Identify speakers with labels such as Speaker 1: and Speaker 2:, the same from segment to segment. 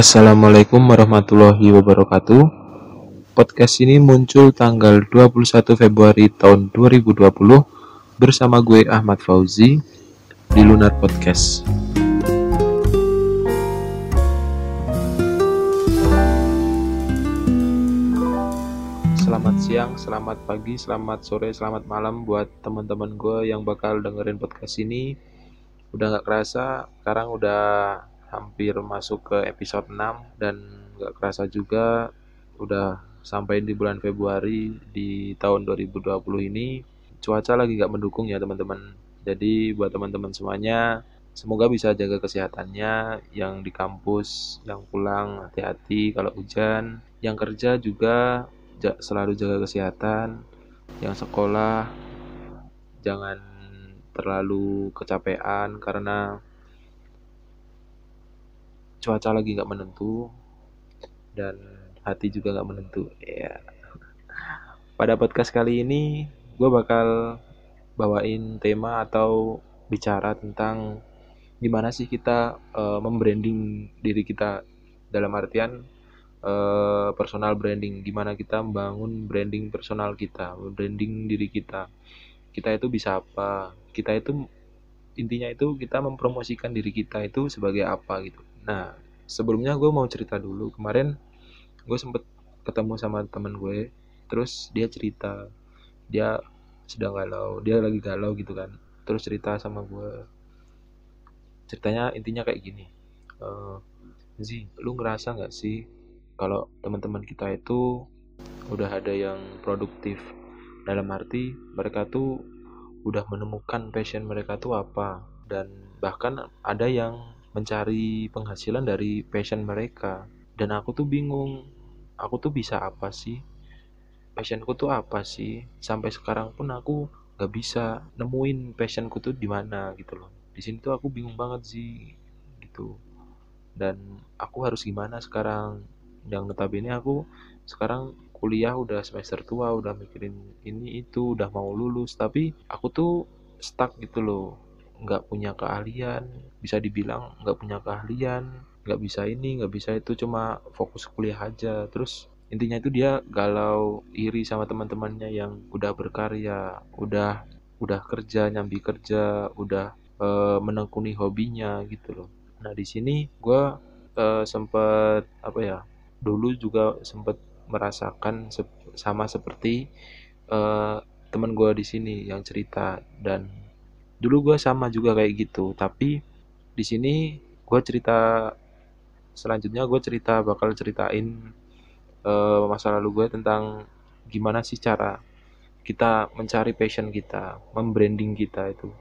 Speaker 1: Assalamualaikum warahmatullahi wabarakatuh. Podcast ini muncul tanggal 21 Februari tahun 2020 bersama gue Ahmad Fauzi di Lunar Podcast. Selamat siang, selamat pagi, selamat sore, selamat malam buat teman-teman gue yang bakal dengerin podcast ini. Udah gak kerasa, sekarang udah hampir masuk ke episode 6 dan gak kerasa juga udah sampai di bulan Februari di tahun 2020 ini cuaca lagi gak mendukung ya teman-teman. Jadi buat teman-teman semuanya semoga bisa jaga kesehatannya yang di kampus yang pulang hati-hati kalau hujan. Yang kerja juga selalu jaga kesehatan. Yang sekolah jangan terlalu kecapean karena cuaca lagi nggak menentu dan hati juga nggak menentu ya pada podcast kali ini gue bakal bawain tema atau bicara tentang gimana sih kita uh, membranding diri kita. Dalam artian uh, personal branding gimana kita membangun branding personal kita branding diri kita. Kita itu bisa apa? Kita itu intinya itu kita mempromosikan diri kita itu sebagai apa gitu Nah, sebelumnya gue mau cerita dulu. Kemarin gue sempet ketemu sama temen gue, terus dia cerita dia sedang galau, dia lagi galau gitu kan. Terus cerita sama gue. Ceritanya intinya kayak gini. Uh, Zi, lu ngerasa nggak sih kalau teman-teman kita itu udah ada yang produktif dalam arti mereka tuh udah menemukan passion mereka tuh apa dan bahkan ada yang mencari penghasilan dari passion mereka. Dan aku tuh bingung aku tuh bisa apa sih? Passionku tuh apa sih? Sampai sekarang pun aku nggak bisa nemuin passionku tuh di mana gitu loh. Di sini tuh aku bingung banget sih gitu. Dan aku harus gimana sekarang? Yang notabene aku sekarang kuliah udah semester tua udah mikirin ini itu udah mau lulus. Tapi aku tuh stuck gitu loh nggak punya keahlian bisa dibilang nggak punya keahlian nggak bisa ini nggak bisa itu cuma fokus kuliah aja. Terus intinya itu dia galau iri sama teman-temannya yang udah berkarya udah udah kerja nyambi kerja udah e, menekuni hobinya gitu loh. Nah di sini gue e, sempet apa ya dulu juga sempet merasakan sep sama seperti e, teman gue di sini yang cerita dan dulu gue sama juga kayak gitu tapi di sini gue cerita selanjutnya gue cerita bakal ceritain uh, masa lalu gue tentang gimana sih cara kita mencari passion kita membranding kita itu.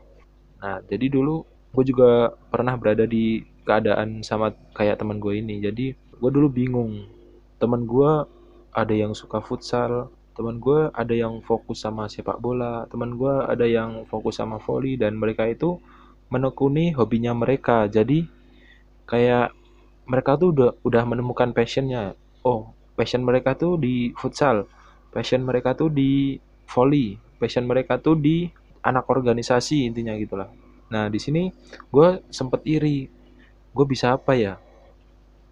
Speaker 1: Nah jadi dulu gue juga pernah berada di keadaan sama kayak teman gue ini. Jadi gue dulu bingung teman gue ada yang suka futsal teman gue ada yang fokus sama sepak bola teman gue ada yang fokus sama volley dan mereka itu menekuni hobinya mereka. Jadi kayak mereka tuh udah udah menemukan passionnya. Oh passion mereka tuh di futsal passion mereka tuh di volley passion mereka tuh di anak organisasi intinya gitulah nah di sini gue sempet iri gue bisa apa ya?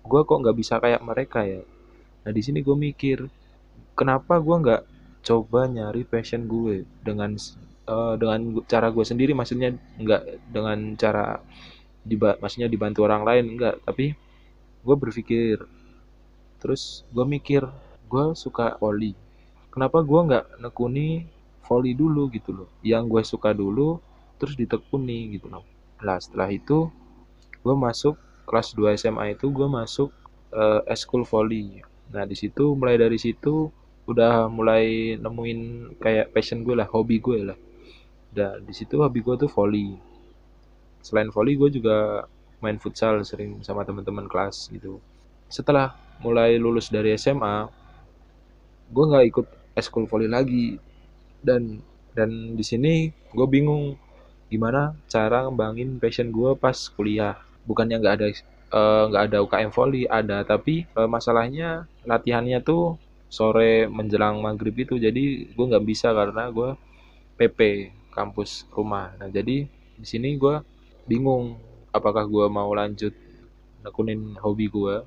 Speaker 1: Gue kok nggak bisa kayak mereka ya? Nah di sini gue mikir kenapa gue nggak coba nyari passion gue dengan uh, dengan cara gue sendiri? Maksudnya nggak dengan cara diba maksudnya dibantu orang lain enggak tapi gue berpikir terus gue mikir gue suka volley kenapa gue nggak nekuni volley dulu gitu loh? Yang gue suka dulu terus ditekuni gitu loh. Lah setelah itu gue masuk kelas 2 SMA itu gue masuk uh, eskul volley nah di situ mulai dari situ udah mulai nemuin kayak passion gue lah hobi gue lah. Dan di situ hobi gue tuh volley. Selain volley gue juga main futsal sering sama teman-teman kelas gitu. Setelah mulai lulus dari SMA gue nggak ikut eskul volley lagi. Dan dan di sini gue bingung gimana cara ngembangin passion gue pas kuliah. Bukannya nggak ada eh, nggak uh, ada UKM volley ada. Tapi uh, masalahnya latihannya tuh sore menjelang maghrib itu. Jadi gue nggak bisa karena gue PP kampus rumah. Nah jadi di sini gue bingung apakah gue mau lanjut nekunin hobi gue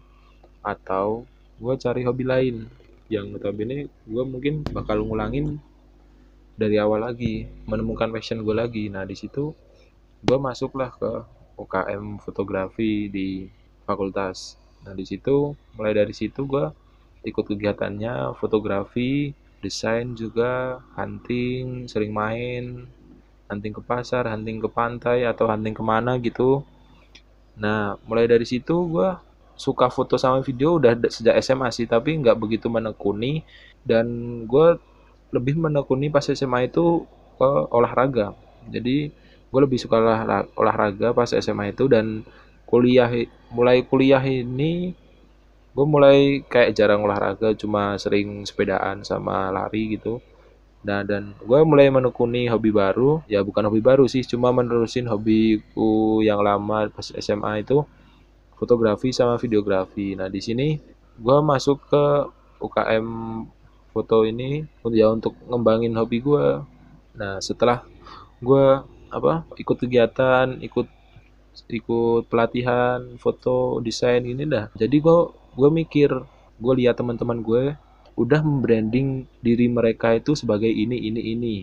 Speaker 1: atau gue cari hobi lain. Yang notabene gue mungkin bakal ngulangin dari awal lagi menemukan passion gue lagi. Nah di situ gue masuklah ke UKM fotografi di fakultas. Nah di situ mulai dari situ gue ikut kegiatannya fotografi desain juga hunting sering main hunting ke pasar hunting ke pantai atau hunting ke mana gitu. Nah mulai dari situ gue suka foto sama video udah sejak SMA sih tapi nggak begitu menekuni. Dan gue lebih menekuni pas SMA itu ke olahraga. Jadi gue lebih suka olah, olahraga pas SMA itu. Dan kuliah mulai kuliah ini gue mulai kayak jarang olahraga cuma sering sepedaan sama lari gitu. Nah dan gue mulai menekuni hobi baru. Ya bukan hobi baru sih cuma menerusin hobiku yang lama pas SMA itu fotografi sama videografi. Nah di sini gue masuk ke UKM foto ini ya untuk ngembangin hobi gue nah setelah gue apa ikut kegiatan ikut ikut pelatihan foto desain ini dah. Jadi gue gue mikir gue lihat teman-teman gue udah membranding diri mereka itu sebagai ini ini ini.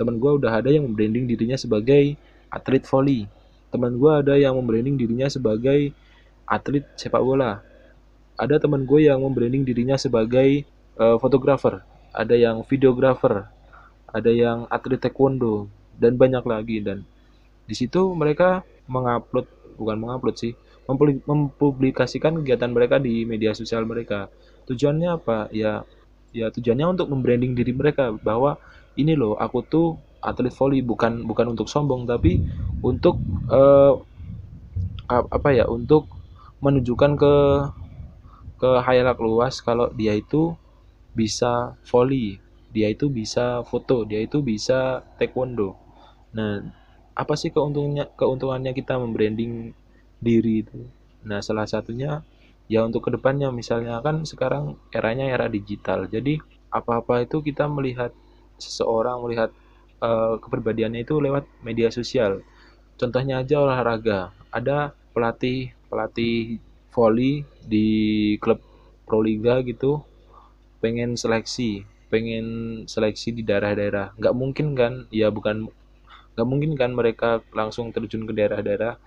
Speaker 1: Teman gue udah ada yang membranding dirinya sebagai atlet volley. Teman gue ada yang membranding dirinya sebagai atlet sepak bola. Ada teman gue yang membranding dirinya sebagai uh, fotografer, ada yang videografer, ada yang atlet taekwondo. Dan banyak lagi. Dan di situ mereka mengupload bukan mengupload sih mempublikasikan kegiatan mereka di media sosial mereka tujuannya apa ya ya tujuannya untuk membranding diri mereka bahwa ini loh aku tuh atlet volley bukan bukan untuk sombong tapi untuk uh, apa ya untuk menunjukkan ke ke hayalak luas kalau dia itu bisa volley, dia itu bisa foto, dia itu bisa taekwondo. Nah, apa sih keuntungannya keuntungannya kita membranding diri itu? Nah, salah satunya ya untuk ke depannya misalnya kan sekarang eranya era digital. Jadi apa-apa itu kita melihat seseorang melihat uh, kepribadiannya itu lewat media sosial. Contohnya aja olahraga. Ada pelatih pelatih volley di klub Proliga gitu pengen seleksi pengen seleksi di daerah-daerah nggak mungkin kan ya bukan nggak mungkin kan mereka langsung terjun ke daerah-daerah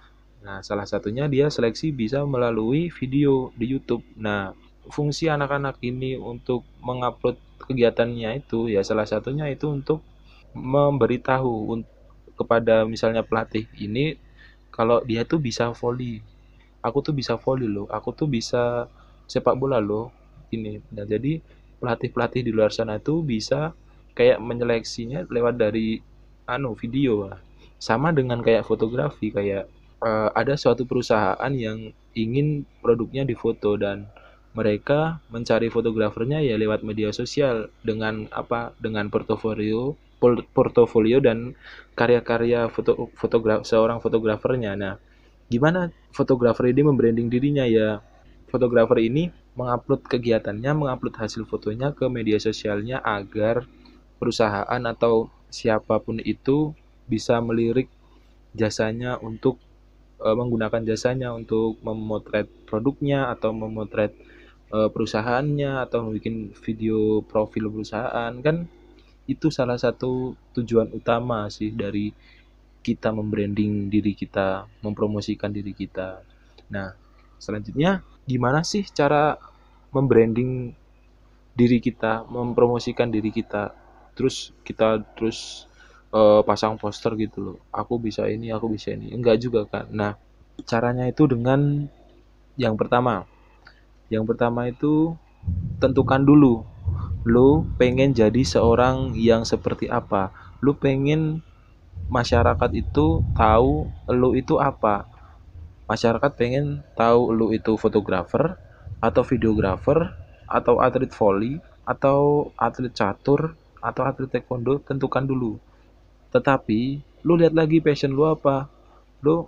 Speaker 1: nah salah satunya dia seleksi bisa melalui video di YouTube nah fungsi anak-anak ini untuk mengupload kegiatannya itu ya salah satunya itu untuk memberitahu kepada misalnya pelatih ini kalau dia tuh bisa volley aku tuh bisa volley loh aku tuh bisa sepak bola loh ini nah jadi pelatih-pelatih di luar sana itu bisa kayak menyeleksinya lewat dari anu video lah. Sama dengan kayak fotografi kayak uh, ada suatu perusahaan yang ingin produknya difoto dan mereka mencari fotografernya ya lewat media sosial dengan apa dengan portofolio portofolio dan karya-karya foto fotograf seorang fotografernya. Nah, gimana fotografer ini membranding dirinya ya? Fotografer ini mengupload kegiatannya, mengupload hasil fotonya ke media sosialnya agar perusahaan atau siapa pun itu bisa melirik jasanya untuk e, menggunakan jasanya untuk memotret produknya atau memotret e, perusahaannya atau membuat video profil perusahaan kan itu salah satu tujuan utama sih dari kita membranding diri kita, mempromosikan diri kita. Nah, selanjutnya gimana sih cara membranding diri kita, mempromosikan diri kita. Terus kita terus uh, pasang poster gitu loh. Aku bisa ini, aku bisa ini. Enggak juga kan. Nah, caranya itu dengan yang pertama. Yang pertama itu tentukan dulu lu pengen jadi seorang yang seperti apa. Lu pengen masyarakat itu tahu lu itu apa masyarakat pengen tahu lu itu fotografer atau videografer atau atlet volley atau atlet catur atau atlet taekwondo tentukan dulu tetapi lu lihat lagi passion lu apa? Lu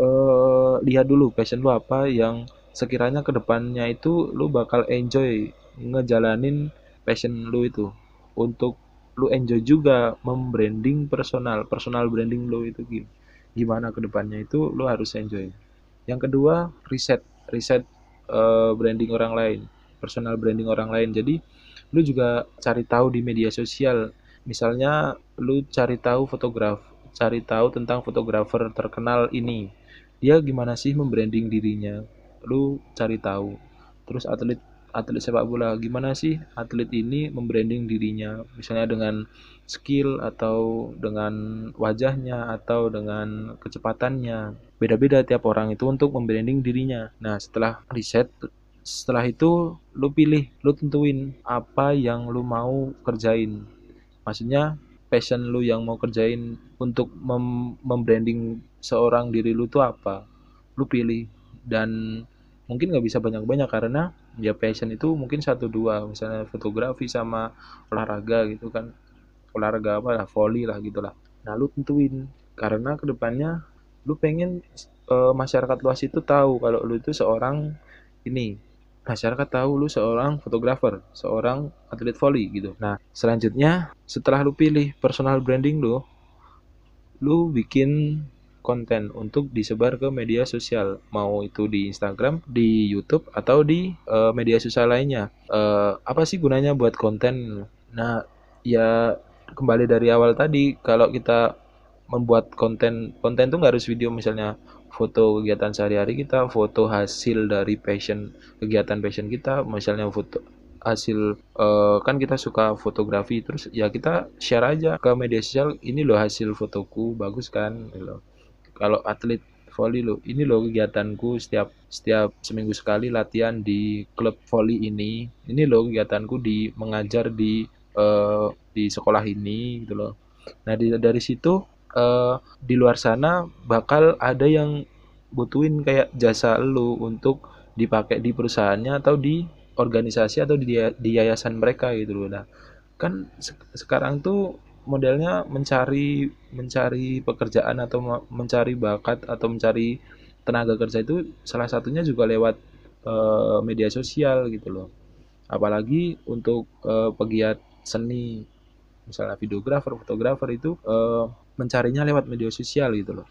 Speaker 1: uh, lihat dulu passion lu apa yang sekiranya ke depannya itu lu bakal enjoy ngejalanin passion lu itu. Untuk lu enjoy juga membranding personal personal branding lu itu gimana ke depannya itu lo harus enjoy. Yang kedua riset riset uh, branding orang lain personal branding orang lain. Jadi lu juga cari tahu di media sosial misalnya lu cari tahu fotograf cari tahu tentang fotografer terkenal ini. Dia gimana sih membranding dirinya? Lu cari tahu. Terus atlet atlet sepak bola gimana sih atlet ini membranding dirinya? Misalnya dengan skill atau dengan wajahnya atau dengan kecepatannya. Beda-beda tiap orang itu untuk membranding dirinya. Nah setelah riset setelah itu lu pilih lu tentuin apa yang lu mau kerjain maksudnya passion lu yang mau kerjain untuk mem membranding seorang diri lu tuh apa? Lu pilih. Dan mungkin nggak bisa banyak-banyak karena ya passion itu mungkin satu dua. Misalnya fotografi sama olahraga gitu kan. Olahraga apa lah volley lah gitulah nah lu tentuin. Karena ke depannya lu pengen e, masyarakat luas itu tahu kalau lu itu seorang ini masyarakat tahu lu seorang fotografer seorang atlet volley gitu nah selanjutnya setelah lu pilih personal branding lu lu bikin konten untuk disebar ke media sosial, mau itu di Instagram, di YouTube atau di uh, media sosial lainnya. Uh, apa sih gunanya buat konten? Nah, ya kembali dari awal tadi, kalau kita membuat konten, konten tuh nggak harus video misalnya foto kegiatan sehari-hari kita, foto hasil dari passion kegiatan passion kita, misalnya foto hasil uh, kan kita suka fotografi terus ya kita share aja ke media sosial ini loh hasil fotoku bagus kan? Gitu loh. Kalau atlet volley lo ini loh kegiatanku setiap setiap seminggu sekali latihan di klub volley ini. Ini loh kegiatanku di mengajar di uh, di sekolah ini gitu loh. Nah di, dari situ uh, di luar sana bakal ada yang butuhin kayak jasa lo untuk dipakai di perusahaannya atau di organisasi atau di, di yayasan mereka gitu loh nah kan se sekarang tuh modelnya mencari mencari pekerjaan atau mencari bakat atau mencari tenaga kerja itu salah satunya juga lewat uh, media sosial gitu loh. Apalagi untuk uh, pegiat seni misalnya videografer, fotografer itu uh, mencarinya lewat media sosial gitu loh.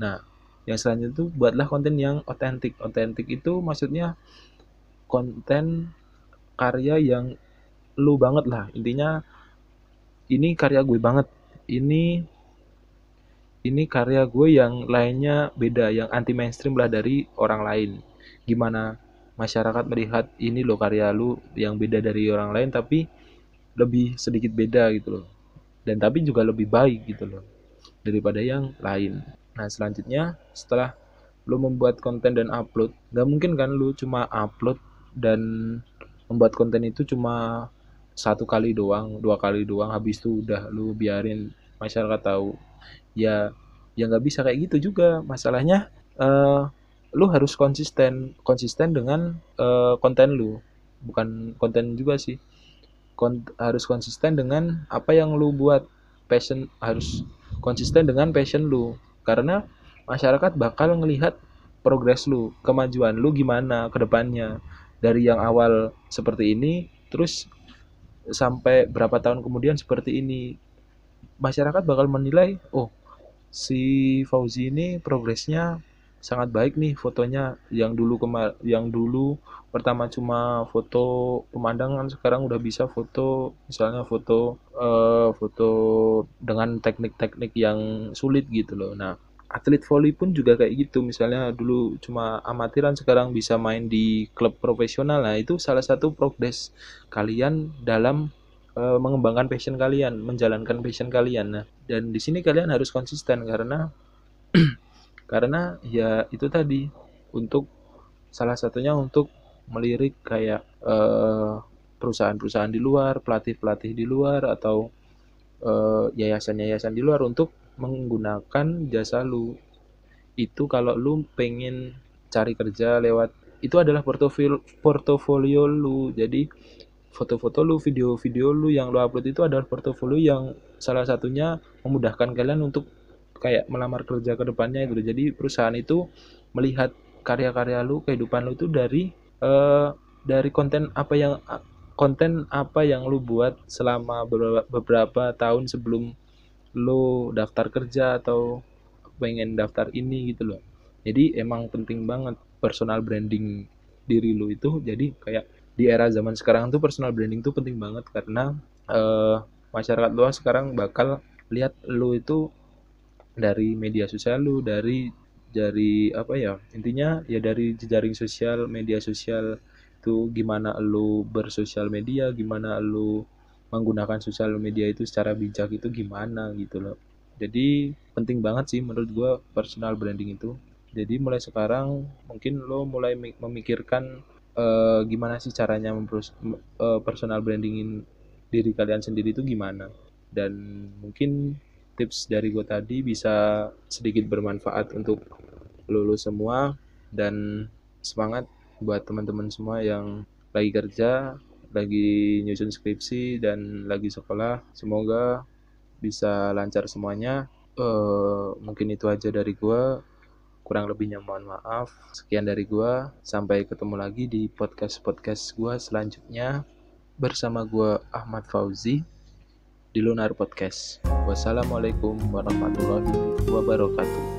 Speaker 1: Nah, yang selanjutnya itu buatlah konten yang otentik. Otentik itu maksudnya konten karya yang lu banget lah. Intinya ini karya gue banget ini ini karya gue yang lainnya beda yang anti mainstream lah dari orang lain gimana masyarakat melihat ini loh karya lu yang beda dari orang lain tapi lebih sedikit beda gitu loh dan tapi juga lebih baik gitu loh daripada yang lain. Nah selanjutnya setelah lu membuat konten dan upload gak mungkin kan lu cuma upload dan membuat konten itu cuma satu kali doang dua kali doang habis itu udah lu biarin masyarakat tahu. Ya ya nggak bisa kayak gitu juga. Masalahnya uh, lu harus konsisten konsisten dengan uh, konten lu. Bukan konten juga sih Kon harus konsisten dengan apa yang lu buat. Passion harus konsisten dengan passion lu. Karena masyarakat bakal ngelihat progres lu kemajuan lu gimana ke depannya. Dari yang awal seperti ini terus sampai berapa tahun kemudian seperti ini. Masyarakat bakal menilai oh si Fauzi ini progresnya sangat baik nih fotonya. Yang dulu kemar yang dulu pertama cuma foto pemandangan sekarang udah bisa foto misalnya foto uh, foto dengan teknik-teknik yang sulit gitu loh. Nah atlet volley pun juga kayak gitu. Misalnya dulu cuma amatiran sekarang bisa main di klub profesional. Nah itu salah satu progres kalian dalam uh, mengembangkan passion kalian menjalankan passion kalian. Nah dan di sini kalian harus konsisten karena karena ya itu tadi untuk salah satunya untuk melirik kayak uh, perusahaan-perusahaan di luar pelatih-pelatih di luar atau yayasan-yayasan uh, di luar untuk menggunakan jasa lu. Itu kalau lu pengen cari kerja lewat itu adalah portofolio portofolio lu. Jadi foto-foto lu video-video lu yang lu upload itu adalah portofolio yang salah satunya memudahkan kalian untuk kayak melamar kerja ke depannya gitu. Jadi perusahaan itu melihat karya-karya lu kehidupan lu itu dari uh, dari konten apa yang konten apa yang lu buat selama beberapa, tahun sebelum lo daftar kerja atau pengen daftar ini gitu loh. Jadi emang penting banget personal branding diri lu itu. Jadi kayak di era zaman sekarang tuh personal branding tuh penting banget karena uh, masyarakat luas sekarang bakal lihat lu itu dari media sosial lu dari dari apa ya intinya ya dari jejaring sosial media sosial itu gimana lu bersosial media gimana lu menggunakan sosial media itu secara bijak itu gimana gitu loh. Jadi penting banget sih menurut gue personal branding itu. Jadi mulai sekarang mungkin lo mulai memikirkan uh, gimana sih caranya uh, personal brandingin diri kalian sendiri itu gimana. Dan mungkin tips dari gue tadi bisa sedikit bermanfaat untuk lulus semua dan semangat buat teman-teman semua yang lagi kerja, lagi nyusun skripsi dan lagi sekolah. Semoga bisa lancar semuanya. Uh, mungkin itu aja dari gue. Kurang lebihnya mohon maaf. Sekian dari gue. Sampai ketemu lagi di podcast-podcast gue selanjutnya. Bersama gue Ahmad Fauzi di Lunar Podcast. Wassalamualaikum warahmatullahi wabarakatuh.